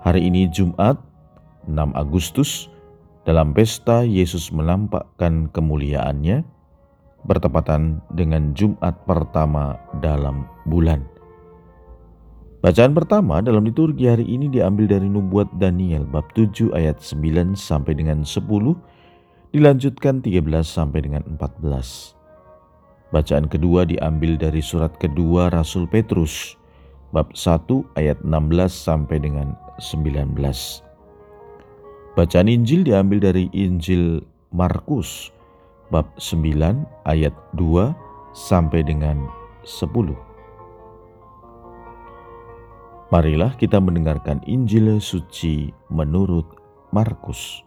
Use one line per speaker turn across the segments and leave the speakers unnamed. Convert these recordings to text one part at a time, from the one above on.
Hari ini Jumat 6 Agustus dalam pesta Yesus menampakkan kemuliaannya bertepatan dengan Jumat pertama dalam bulan. Bacaan pertama dalam liturgi hari ini diambil dari nubuat Daniel bab 7 ayat 9 sampai dengan 10 dilanjutkan 13 sampai dengan 14. Bacaan kedua diambil dari surat kedua Rasul Petrus bab 1 ayat 16 sampai dengan 19. Bacaan Injil diambil dari Injil Markus bab 9 ayat 2 sampai dengan 10. Marilah kita mendengarkan Injil suci menurut Markus.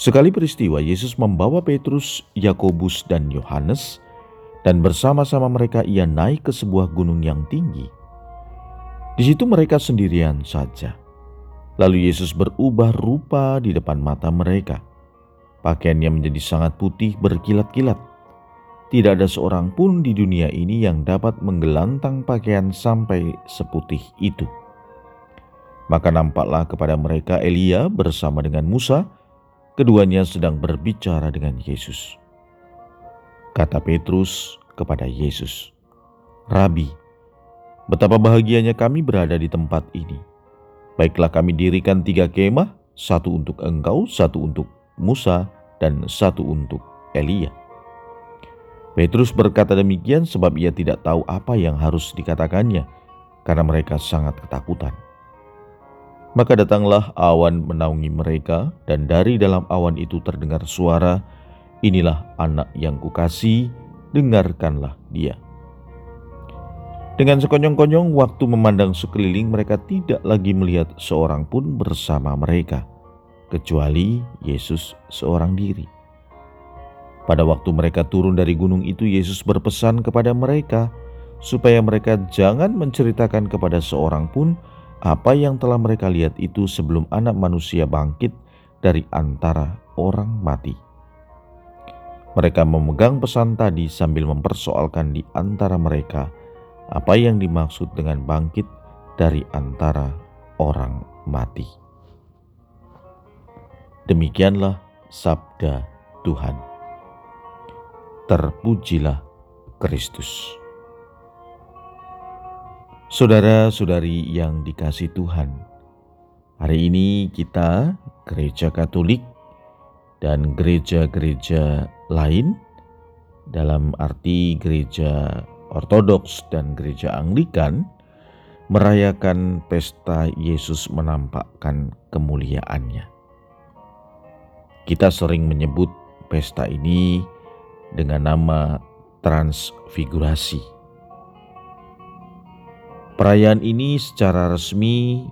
Sekali peristiwa Yesus membawa Petrus, Yakobus, dan Yohanes, dan bersama-sama mereka ia naik ke sebuah gunung yang tinggi di situ mereka sendirian saja. Lalu Yesus berubah rupa di depan mata mereka. Pakaiannya menjadi sangat putih berkilat-kilat. Tidak ada seorang pun di dunia ini yang dapat menggelantang pakaian sampai seputih itu. Maka nampaklah kepada mereka Elia bersama dengan Musa, keduanya sedang berbicara dengan Yesus. Kata Petrus kepada Yesus, "Rabi, Betapa bahagianya kami berada di tempat ini. Baiklah kami dirikan tiga kemah, satu untuk engkau, satu untuk Musa, dan satu untuk Elia. Petrus berkata demikian sebab ia tidak tahu apa yang harus dikatakannya, karena mereka sangat ketakutan. Maka datanglah awan menaungi mereka, dan dari dalam awan itu terdengar suara, "Inilah anak yang kukasih, dengarkanlah dia." Dengan sekonyong-konyong waktu memandang sekeliling mereka tidak lagi melihat seorang pun bersama mereka, kecuali Yesus seorang diri. Pada waktu mereka turun dari gunung itu, Yesus berpesan kepada mereka supaya mereka jangan menceritakan kepada seorang pun apa yang telah mereka lihat itu sebelum anak manusia bangkit dari antara orang mati. Mereka memegang pesan tadi sambil mempersoalkan di antara mereka apa yang dimaksud dengan bangkit dari antara orang mati. Demikianlah sabda Tuhan. Terpujilah Kristus. Saudara-saudari yang dikasih Tuhan, hari ini kita gereja Katolik dan gereja-gereja lain dalam arti gereja Ortodoks dan Gereja Anglikan merayakan pesta Yesus menampakkan kemuliaannya. Kita sering menyebut pesta ini dengan nama transfigurasi. Perayaan ini secara resmi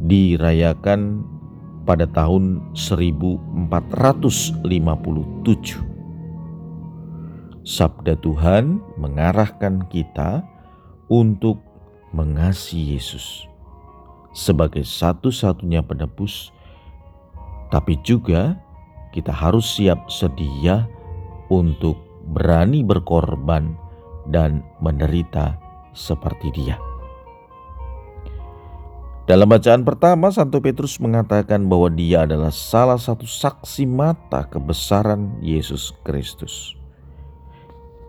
dirayakan pada tahun 1457 Sabda Tuhan mengarahkan kita untuk mengasihi Yesus sebagai satu-satunya penebus, tapi juga kita harus siap sedia untuk berani berkorban dan menderita seperti Dia. Dalam bacaan pertama, Santo Petrus mengatakan bahwa dia adalah salah satu saksi mata kebesaran Yesus Kristus.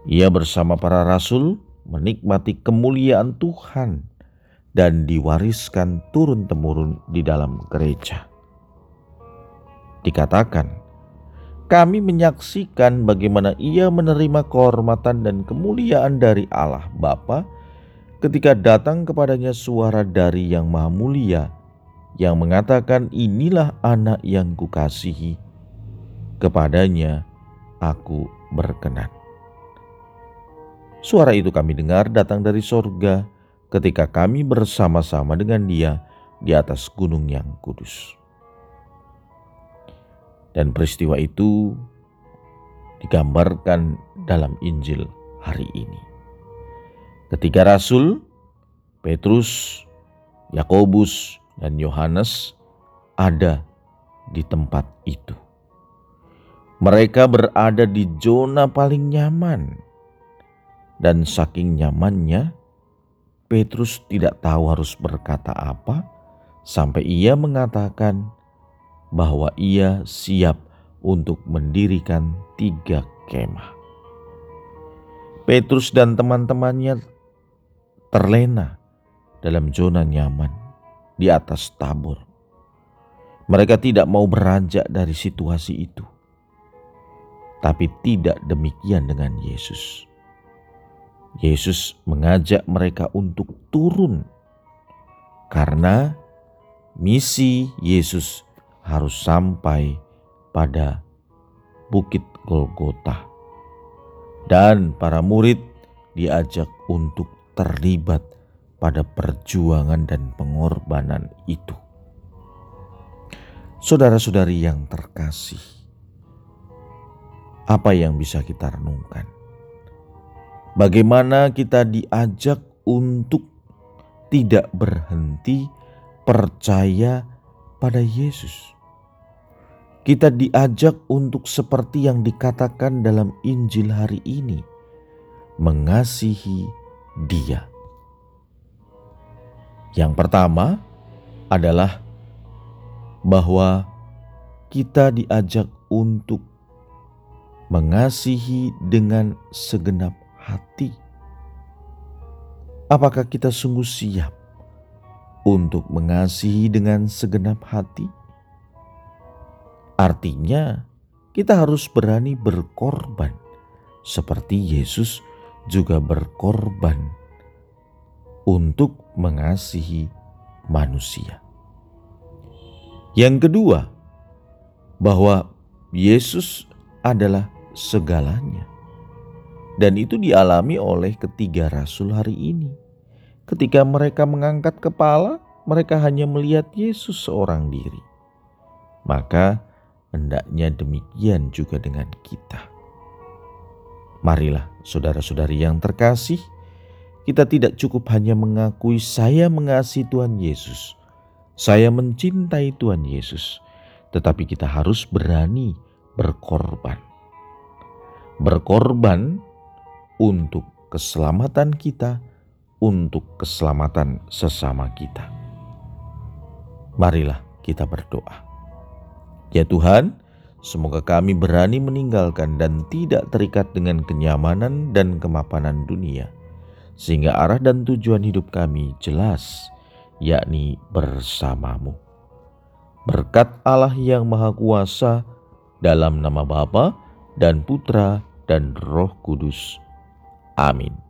Ia bersama para rasul menikmati kemuliaan Tuhan dan diwariskan turun-temurun di dalam gereja. Dikatakan, kami menyaksikan bagaimana ia menerima kehormatan dan kemuliaan dari Allah Bapa ketika datang kepadanya suara dari yang maha mulia yang mengatakan inilah anak yang kukasihi kepadanya aku berkenan. Suara itu kami dengar datang dari sorga ketika kami bersama-sama dengan dia di atas gunung yang kudus. Dan peristiwa itu digambarkan dalam Injil hari ini. Ketiga rasul, Petrus, Yakobus, dan Yohanes ada di tempat itu. Mereka berada di zona paling nyaman, dan saking nyamannya, Petrus tidak tahu harus berkata apa sampai ia mengatakan bahwa ia siap untuk mendirikan tiga kemah. Petrus dan teman-temannya terlena dalam zona nyaman di atas tabur. Mereka tidak mau beranjak dari situasi itu. Tapi tidak demikian dengan Yesus. Yesus mengajak mereka untuk turun karena misi Yesus harus sampai pada Bukit Golgota. Dan para murid diajak untuk terlibat pada perjuangan dan pengorbanan itu. Saudara-saudari yang terkasih, apa yang bisa kita renungkan? Bagaimana kita diajak untuk tidak berhenti percaya pada Yesus. Kita diajak untuk seperti yang dikatakan dalam Injil hari ini, mengasihi Dia. Yang pertama adalah bahwa kita diajak untuk mengasihi dengan segenap hati. Apakah kita sungguh siap untuk mengasihi dengan segenap hati. Artinya, kita harus berani berkorban, seperti Yesus juga berkorban untuk mengasihi manusia. Yang kedua, bahwa Yesus adalah segalanya, dan itu dialami oleh ketiga rasul hari ini Ketika mereka mengangkat kepala, mereka hanya melihat Yesus seorang diri. Maka hendaknya demikian juga dengan kita. Marilah, saudara-saudari yang terkasih, kita tidak cukup hanya mengakui saya mengasihi Tuhan Yesus, saya mencintai Tuhan Yesus, tetapi kita harus berani berkorban. Berkorban untuk keselamatan kita untuk keselamatan sesama kita. Marilah kita berdoa. Ya Tuhan, semoga kami berani meninggalkan dan tidak terikat dengan kenyamanan dan kemapanan dunia, sehingga arah dan tujuan hidup kami jelas, yakni bersamamu. Berkat Allah yang Maha Kuasa, dalam nama Bapa dan Putra dan Roh Kudus. Amin.